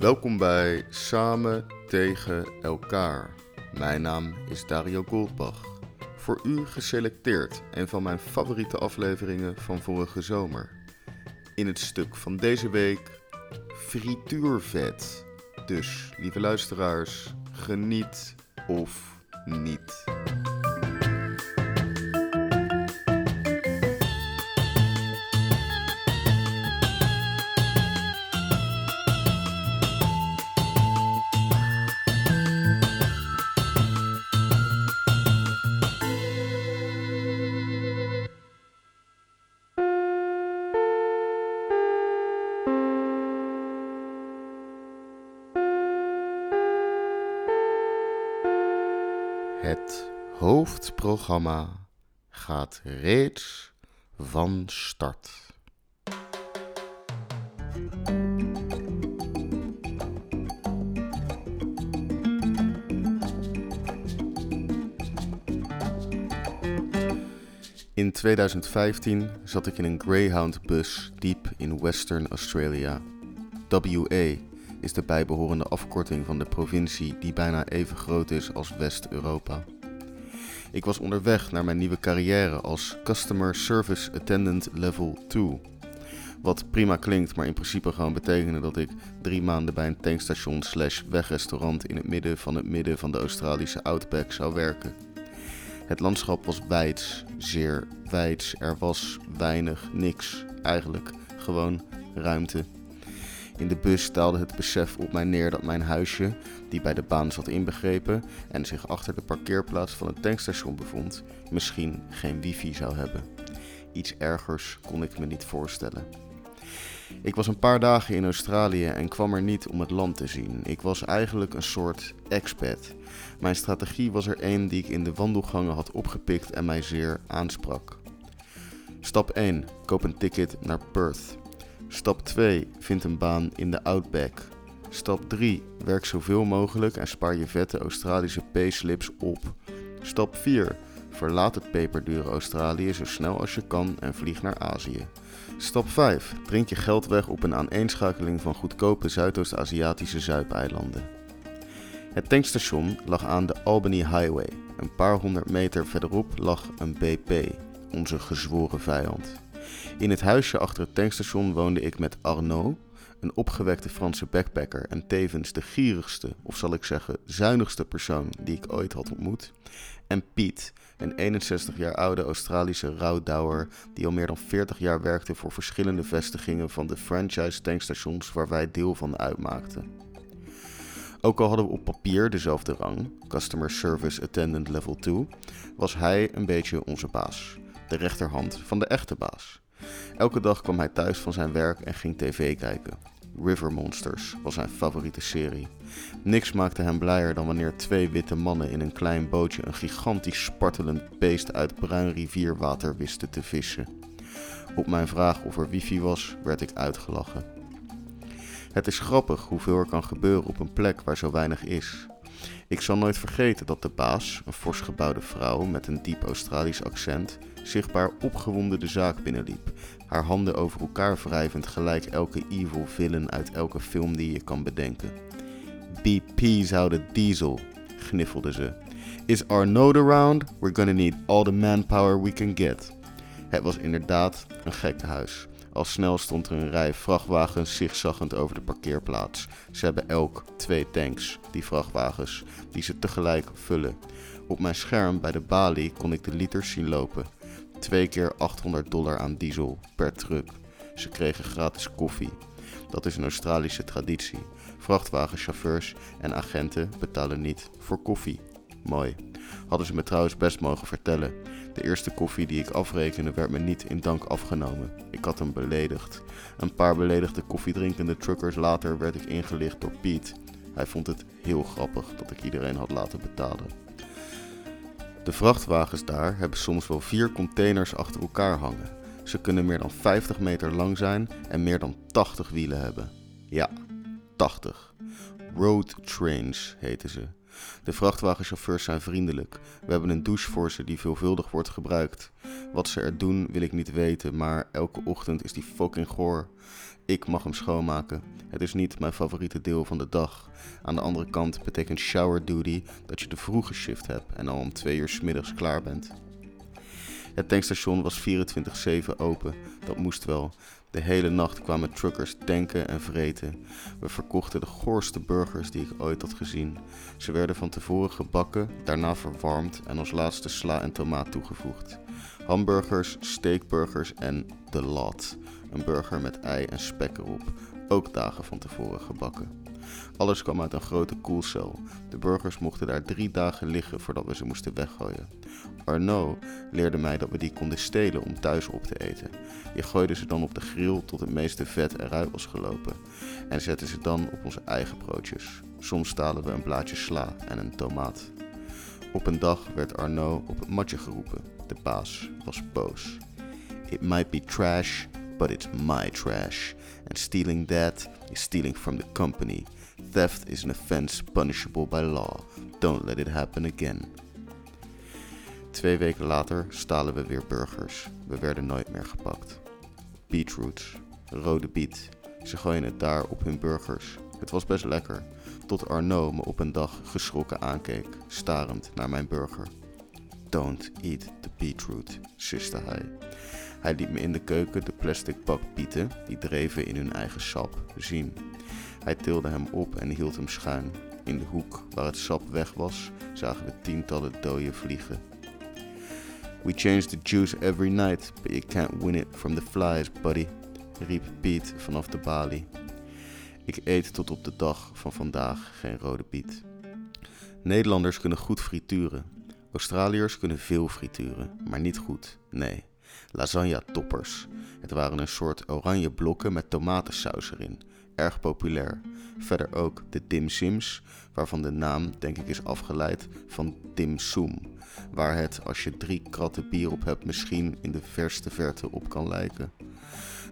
Welkom bij Samen tegen elkaar. Mijn naam is Dario Goldbach. Voor u geselecteerd een van mijn favoriete afleveringen van vorige zomer. In het stuk van deze week frituurvet. Dus, lieve luisteraars, geniet of niet. Hoofdprogramma gaat reeds van start. In 2015 zat ik in een Greyhound-bus diep in Western Australia. WA is de bijbehorende afkorting van de provincie die bijna even groot is als West-Europa. Ik was onderweg naar mijn nieuwe carrière als Customer Service Attendant Level 2. Wat prima klinkt, maar in principe gewoon betekende dat ik drie maanden bij een tankstation slash wegrestaurant in het midden van het midden van de Australische Outback zou werken. Het landschap was wijds, zeer wijds. Er was weinig, niks, eigenlijk gewoon ruimte. In de bus staalde het besef op mij neer dat mijn huisje, die bij de baan zat inbegrepen en zich achter de parkeerplaats van het tankstation bevond, misschien geen wifi zou hebben. Iets ergers kon ik me niet voorstellen. Ik was een paar dagen in Australië en kwam er niet om het land te zien. Ik was eigenlijk een soort expat. Mijn strategie was er één die ik in de wandelgangen had opgepikt en mij zeer aansprak. Stap 1. Koop een ticket naar Perth. Stap 2. Vind een baan in de Outback. Stap 3. Werk zoveel mogelijk en spaar je vette Australische payslips op. Stap 4. Verlaat het peperdure Australië zo snel als je kan en vlieg naar Azië. Stap 5. Drink je geld weg op een aaneenschakeling van goedkope Zuidoost-Aziatische zuipeilanden. Het tankstation lag aan de Albany Highway. Een paar honderd meter verderop lag een BP, onze gezworen vijand. In het huisje achter het tankstation woonde ik met Arnaud, een opgewekte Franse backpacker en tevens de gierigste, of zal ik zeggen zuinigste persoon die ik ooit had ontmoet, en Piet, een 61 jaar oude Australische rouwdouwer die al meer dan 40 jaar werkte voor verschillende vestigingen van de franchise tankstations waar wij deel van uitmaakten. Ook al hadden we op papier dezelfde rang, Customer Service Attendant Level 2, was hij een beetje onze baas, de rechterhand van de echte baas. Elke dag kwam hij thuis van zijn werk en ging tv kijken. River Monsters was zijn favoriete serie. Niks maakte hem blijer dan wanneer twee witte mannen in een klein bootje een gigantisch spartelend beest uit bruin rivierwater wisten te vissen. Op mijn vraag of er wifi was, werd ik uitgelachen. Het is grappig hoeveel er kan gebeuren op een plek waar zo weinig is. Ik zal nooit vergeten dat de baas, een fors gebouwde vrouw met een diep Australisch accent, zichtbaar opgewonden de zaak binnenliep, haar handen over elkaar wrijvend gelijk elke evil villain uit elke film die je kan bedenken. Out of diesel, gniffelde ze. Is Arnaud around? We're gonna need all the manpower we can get. Het was inderdaad een gekkenhuis. Al snel stond er een rij vrachtwagens zigzaggend over de parkeerplaats. Ze hebben elk twee tanks, die vrachtwagens, die ze tegelijk vullen. Op mijn scherm bij de balie kon ik de liters zien lopen. Twee keer 800 dollar aan diesel per truck. Ze kregen gratis koffie. Dat is een Australische traditie. Vrachtwagenchauffeurs en agenten betalen niet voor koffie. Mooi. Hadden ze me trouwens best mogen vertellen. De eerste koffie die ik afrekende werd me niet in dank afgenomen. Ik had hem beledigd. Een paar beledigde koffiedrinkende truckers later werd ik ingelicht door Piet. Hij vond het heel grappig dat ik iedereen had laten betalen. De vrachtwagens daar hebben soms wel vier containers achter elkaar hangen. Ze kunnen meer dan 50 meter lang zijn en meer dan 80 wielen hebben. Ja, 80. Road trains heten ze. De vrachtwagenchauffeurs zijn vriendelijk. We hebben een douche voor ze die veelvuldig wordt gebruikt. Wat ze er doen wil ik niet weten, maar elke ochtend is die fucking goor. Ik mag hem schoonmaken. Het is niet mijn favoriete deel van de dag. Aan de andere kant betekent shower duty dat je de vroege shift hebt en al om twee uur s middags klaar bent. Het tankstation was 24-7 open, dat moest wel. De hele nacht kwamen truckers tanken en vreten. We verkochten de goorste burgers die ik ooit had gezien. Ze werden van tevoren gebakken, daarna verwarmd en als laatste sla en tomaat toegevoegd. Hamburgers, steakburgers en The Lot. Een burger met ei en spek erop, ook dagen van tevoren gebakken. Alles kwam uit een grote koelcel. De burgers mochten daar drie dagen liggen voordat we ze moesten weggooien. Arnaud leerde mij dat we die konden stelen om thuis op te eten. Je gooide ze dan op de grill tot het meeste vet eruit was gelopen en zette ze dan op onze eigen broodjes. Soms stalen we een blaadje sla en een tomaat. Op een dag werd Arnaud op het matje geroepen. De baas was boos. It might be trash, but it's my trash. And stealing that is stealing from the company. Theft is an offense punishable by law. Don't let it happen again. Twee weken later stalen we weer burgers. We werden nooit meer gepakt. Beetroots, rode biet. Ze gooien het daar op hun burgers. Het was best lekker, tot Arnaud me op een dag geschrokken aankeek, starend naar mijn burger. Don't eat the beetroot, siste hij. Hij liet me in de keuken de plastic bak bieten, die dreven in hun eigen sap, zien. Hij tilde hem op en hield hem schuin. In de hoek waar het sap weg was, zagen we tientallen dode vliegen. We change the juice every night, but you can't win it from the flies, buddy, riep Piet vanaf de balie. Ik eet tot op de dag van vandaag geen rode biet. Nederlanders kunnen goed frituren. Australiërs kunnen veel frituren, maar niet goed, nee. Lasagne toppers. Het waren een soort oranje blokken met tomatensaus erin. Erg populair. Verder ook de dim sims, waarvan de naam denk ik is afgeleid van dim sum. Waar het, als je drie kratten bier op hebt, misschien in de verste verte op kan lijken.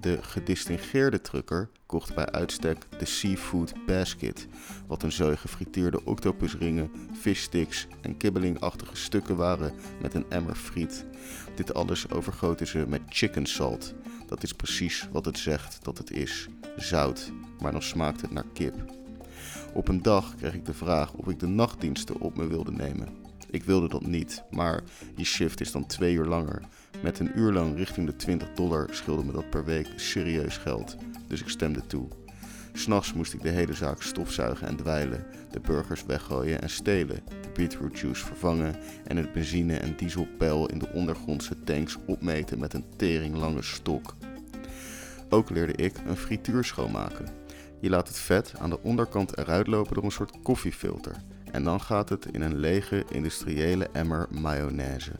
De gedistingeerde trucker kocht bij uitstek de Seafood Basket, wat een zooi gefrituurde octopusringen, fishsticks en kibbelingachtige stukken waren met een emmer friet. Dit alles overgoten ze met chicken salt. Dat is precies wat het zegt dat het is: zout, maar dan smaakt het naar kip. Op een dag kreeg ik de vraag of ik de nachtdiensten op me wilde nemen. Ik wilde dat niet, maar je shift is dan twee uur langer. Met een uur lang richting de 20 dollar scheelde me dat per week serieus geld, dus ik stemde toe. S'nachts moest ik de hele zaak stofzuigen en dweilen, de burgers weggooien en stelen, de beetroot juice vervangen en het benzine- en dieselpeil in de ondergrondse tanks opmeten met een teringlange stok. Ook leerde ik een frituur schoonmaken. Je laat het vet aan de onderkant eruit lopen door een soort koffiefilter. En dan gaat het in een lege industriële emmer mayonaise.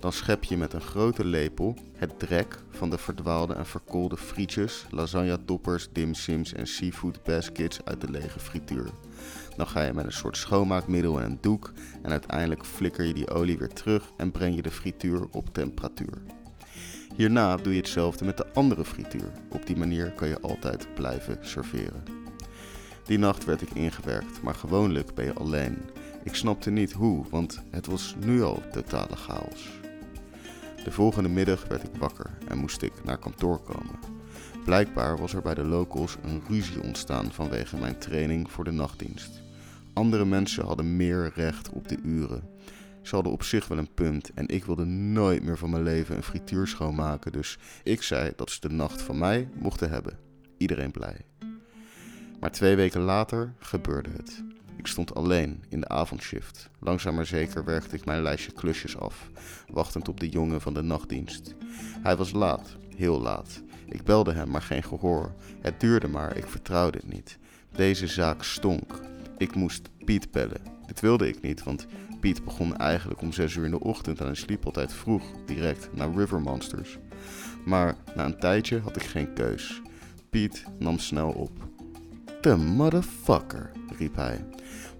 Dan schep je met een grote lepel het drek van de verdwaalde en verkoolde frietjes, lasagne-toppers, dimsims en seafood baskets uit de lege frituur. Dan ga je met een soort schoonmaakmiddel en een doek en uiteindelijk flikker je die olie weer terug en breng je de frituur op temperatuur. Hierna doe je hetzelfde met de andere frituur. Op die manier kan je altijd blijven serveren. Die nacht werd ik ingewerkt, maar gewoonlijk ben je alleen. Ik snapte niet hoe, want het was nu al totale chaos. De volgende middag werd ik wakker en moest ik naar kantoor komen. Blijkbaar was er bij de locals een ruzie ontstaan vanwege mijn training voor de nachtdienst. Andere mensen hadden meer recht op de uren. Ze hadden op zich wel een punt en ik wilde nooit meer van mijn leven een frituur schoonmaken, dus ik zei dat ze de nacht van mij mochten hebben. Iedereen blij. Maar twee weken later gebeurde het. Ik stond alleen in de avondshift. Langzaam maar zeker werkte ik mijn lijstje klusjes af, wachtend op de jongen van de nachtdienst. Hij was laat, heel laat. Ik belde hem, maar geen gehoor. Het duurde maar, ik vertrouwde het niet. Deze zaak stonk. Ik moest Piet bellen. Dit wilde ik niet, want Piet begon eigenlijk om 6 uur in de ochtend en hij sliep altijd vroeg, direct naar River Monsters. Maar na een tijdje had ik geen keus. Piet nam snel op. The motherfucker, riep hij.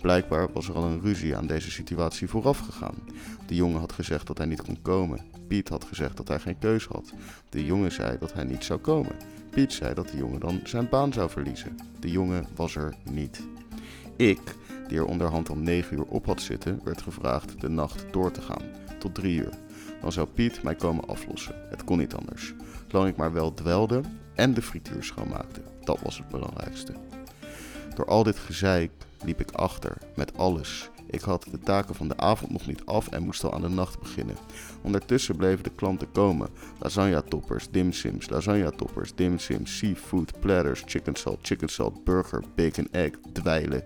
Blijkbaar was er al een ruzie aan deze situatie vooraf gegaan. De jongen had gezegd dat hij niet kon komen. Piet had gezegd dat hij geen keus had. De jongen zei dat hij niet zou komen. Piet zei dat de jongen dan zijn baan zou verliezen. De jongen was er niet. Ik die er onderhand om 9 uur op had zitten, werd gevraagd de nacht door te gaan, tot 3 uur. Dan zou Piet mij komen aflossen. Het kon niet anders. Zolang ik maar wel dwelde en de frituur schoonmaakte. Dat was het belangrijkste. Door al dit gezeik liep ik achter met alles. Ik had de taken van de avond nog niet af en moest al aan de nacht beginnen. Ondertussen bleven de klanten komen. Lasagne-toppers, dimsims, lasagne-toppers, dimsims, seafood, platters, chicken salt, chicken salt, burger, bacon, egg, dweilen.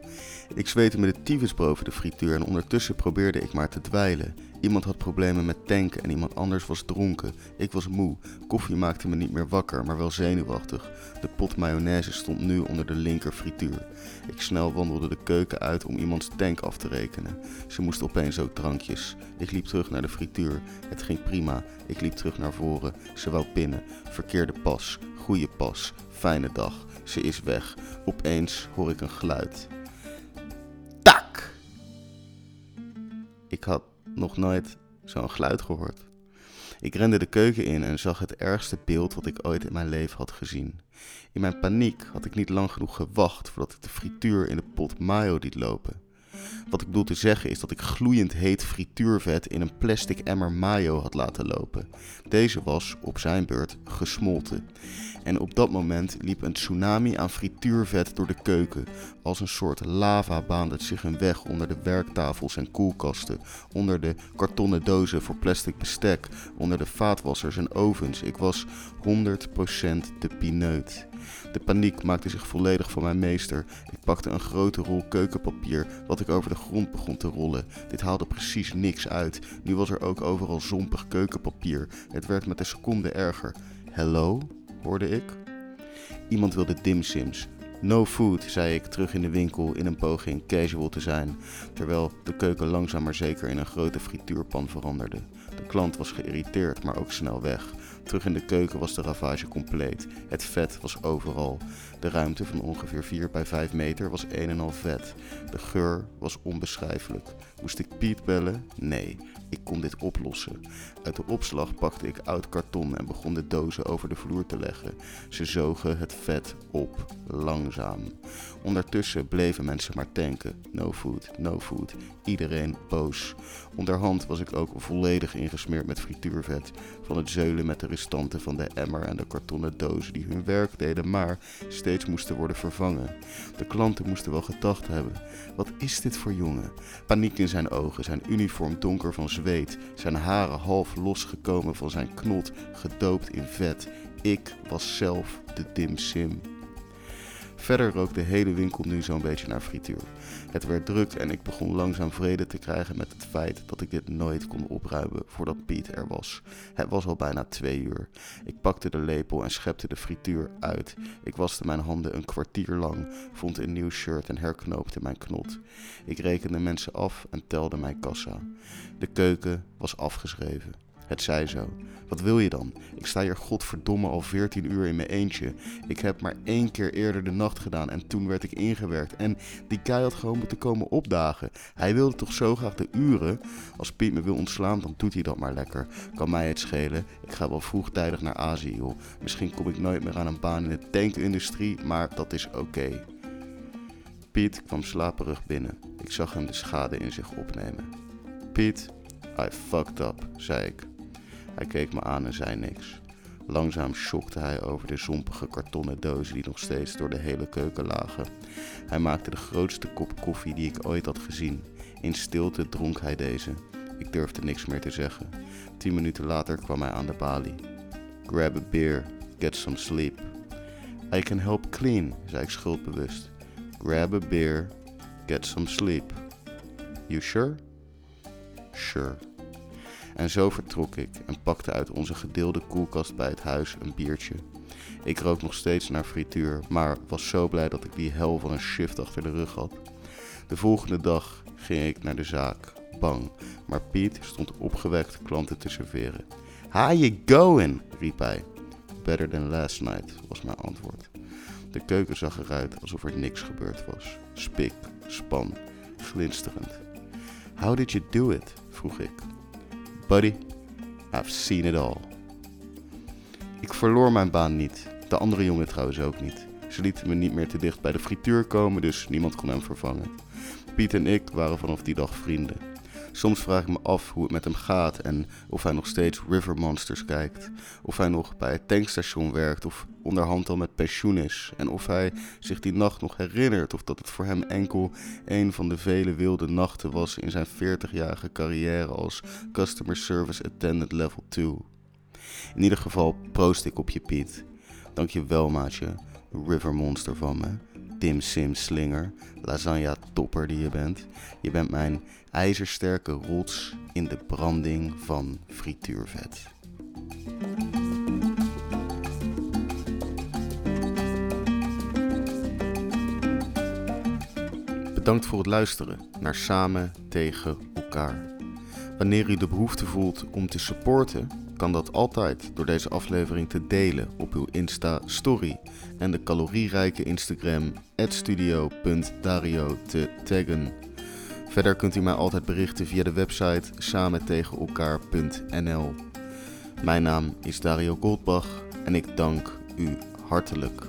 Ik zweette me de tyfus boven de frituur en ondertussen probeerde ik maar te dweilen. Iemand had problemen met tanken en iemand anders was dronken. Ik was moe. Koffie maakte me niet meer wakker, maar wel zenuwachtig. De pot mayonaise stond nu onder de linker frituur. Ik snel wandelde de keuken uit om iemands tank af te rekenen. Ze moest opeens ook drankjes. Ik liep terug naar de frituur. Het ging prima. Ik liep terug naar voren. Ze wou pinnen. Verkeerde pas. Goeie pas. Fijne dag. Ze is weg. Opeens hoor ik een geluid. Tak! Ik had nog nooit zo'n geluid gehoord. Ik rende de keuken in en zag het ergste beeld wat ik ooit in mijn leven had gezien. In mijn paniek had ik niet lang genoeg gewacht voordat ik de frituur in de pot mayo liet lopen. Wat ik bedoel te zeggen is dat ik gloeiend heet frituurvet in een plastic emmer mayo had laten lopen. Deze was, op zijn beurt, gesmolten. En op dat moment liep een tsunami aan frituurvet door de keuken. Als een soort lava baande het zich een weg onder de werktafels en koelkasten, onder de kartonnen dozen voor plastic bestek, onder de vaatwassers en ovens. Ik was 100% de pineut. De paniek maakte zich volledig van mijn meester. Ik pakte een grote rol keukenpapier, wat ik over de grond begon te rollen. Dit haalde precies niks uit. Nu was er ook overal zompig keukenpapier. Het werd met de seconde erger. Hello? hoorde ik. Iemand wilde dimsims. No food, zei ik terug in de winkel in een poging casual te zijn, terwijl de keuken langzaam maar zeker in een grote frituurpan veranderde. De klant was geïrriteerd, maar ook snel weg. Terug in de keuken was de ravage compleet. Het vet was overal. De ruimte van ongeveer 4 bij 5 meter was een en al vet. De geur was onbeschrijfelijk. Moest ik Piet bellen? Nee. Ik kon dit oplossen. Uit de opslag pakte ik oud karton en begon de dozen over de vloer te leggen. Ze zogen het vet op, langzaam. Ondertussen bleven mensen maar tanken. No food, no food. Iedereen boos. Onderhand was ik ook volledig ingesmeerd met frituurvet. Van het zeulen met de restanten van de emmer en de kartonnen dozen die hun werk deden, maar steeds moesten worden vervangen. De klanten moesten wel gedacht hebben: wat is dit voor jongen? Paniek in zijn ogen, zijn uniform donker van zweet, zijn haren half losgekomen van zijn knot, gedoopt in vet. Ik was zelf de dim sim. Verder rook de hele winkel nu zo'n beetje naar frituur. Het werd druk en ik begon langzaam vrede te krijgen met het feit dat ik dit nooit kon opruimen voordat Piet er was. Het was al bijna twee uur. Ik pakte de lepel en schepte de frituur uit. Ik waste mijn handen een kwartier lang, vond een nieuw shirt en herknoopte mijn knot. Ik rekende mensen af en telde mijn kassa. De keuken was afgeschreven. Het zei zo. Wat wil je dan? Ik sta hier godverdomme al 14 uur in mijn eentje. Ik heb maar één keer eerder de nacht gedaan en toen werd ik ingewerkt. En die guy had gewoon moeten komen opdagen. Hij wilde toch zo graag de uren? Als Piet me wil ontslaan, dan doet hij dat maar lekker. Kan mij het schelen. Ik ga wel vroegtijdig naar Azië, joh. Misschien kom ik nooit meer aan een baan in de tankindustrie, maar dat is oké. Piet kwam slaperig binnen. Ik zag hem de schade in zich opnemen. Piet, I fucked up, zei ik. Hij keek me aan en zei niks. Langzaam schokte hij over de zompige kartonnen dozen die nog steeds door de hele keuken lagen. Hij maakte de grootste kop koffie die ik ooit had gezien. In stilte dronk hij deze. Ik durfde niks meer te zeggen. Tien minuten later kwam hij aan de balie. Grab a beer, get some sleep. I can help clean, zei ik schuldbewust. Grab a beer, get some sleep. You sure? Sure. En zo vertrok ik en pakte uit onze gedeelde koelkast bij het huis een biertje. Ik rook nog steeds naar frituur, maar was zo blij dat ik die hel van een shift achter de rug had. De volgende dag ging ik naar de zaak, bang, maar Piet stond opgewekt klanten te serveren. How you going? riep hij. Better than last night, was mijn antwoord. De keuken zag eruit alsof er niks gebeurd was. Spik, span, glinsterend. How did you do it? vroeg ik. Buddy, I've seen it all. Ik verloor mijn baan niet. De andere jongen trouwens ook niet. Ze lieten me niet meer te dicht bij de frituur komen, dus niemand kon hem vervangen. Piet en ik waren vanaf die dag vrienden. Soms vraag ik me af hoe het met hem gaat en of hij nog steeds River Monsters kijkt. Of hij nog bij het tankstation werkt of onderhand al met pensioen is. En of hij zich die nacht nog herinnert of dat het voor hem enkel een van de vele wilde nachten was in zijn 40-jarige carrière als Customer Service Attendant Level 2. In ieder geval proost ik op je Piet. Dank je wel maatje, River Monster van me. Dim Sim slinger, lasagne topper die je bent. Je bent mijn ijzersterke rots in de branding van frituurvet. Bedankt voor het luisteren naar Samen tegen elkaar. Wanneer u de behoefte voelt om te supporten, kan dat altijd door deze aflevering te delen op uw Insta-story en de calorierijke Instagram studio.dario te taggen. Verder kunt u mij altijd berichten via de website samentegenelkaar.nl. Mijn naam is Dario Goldbach en ik dank u hartelijk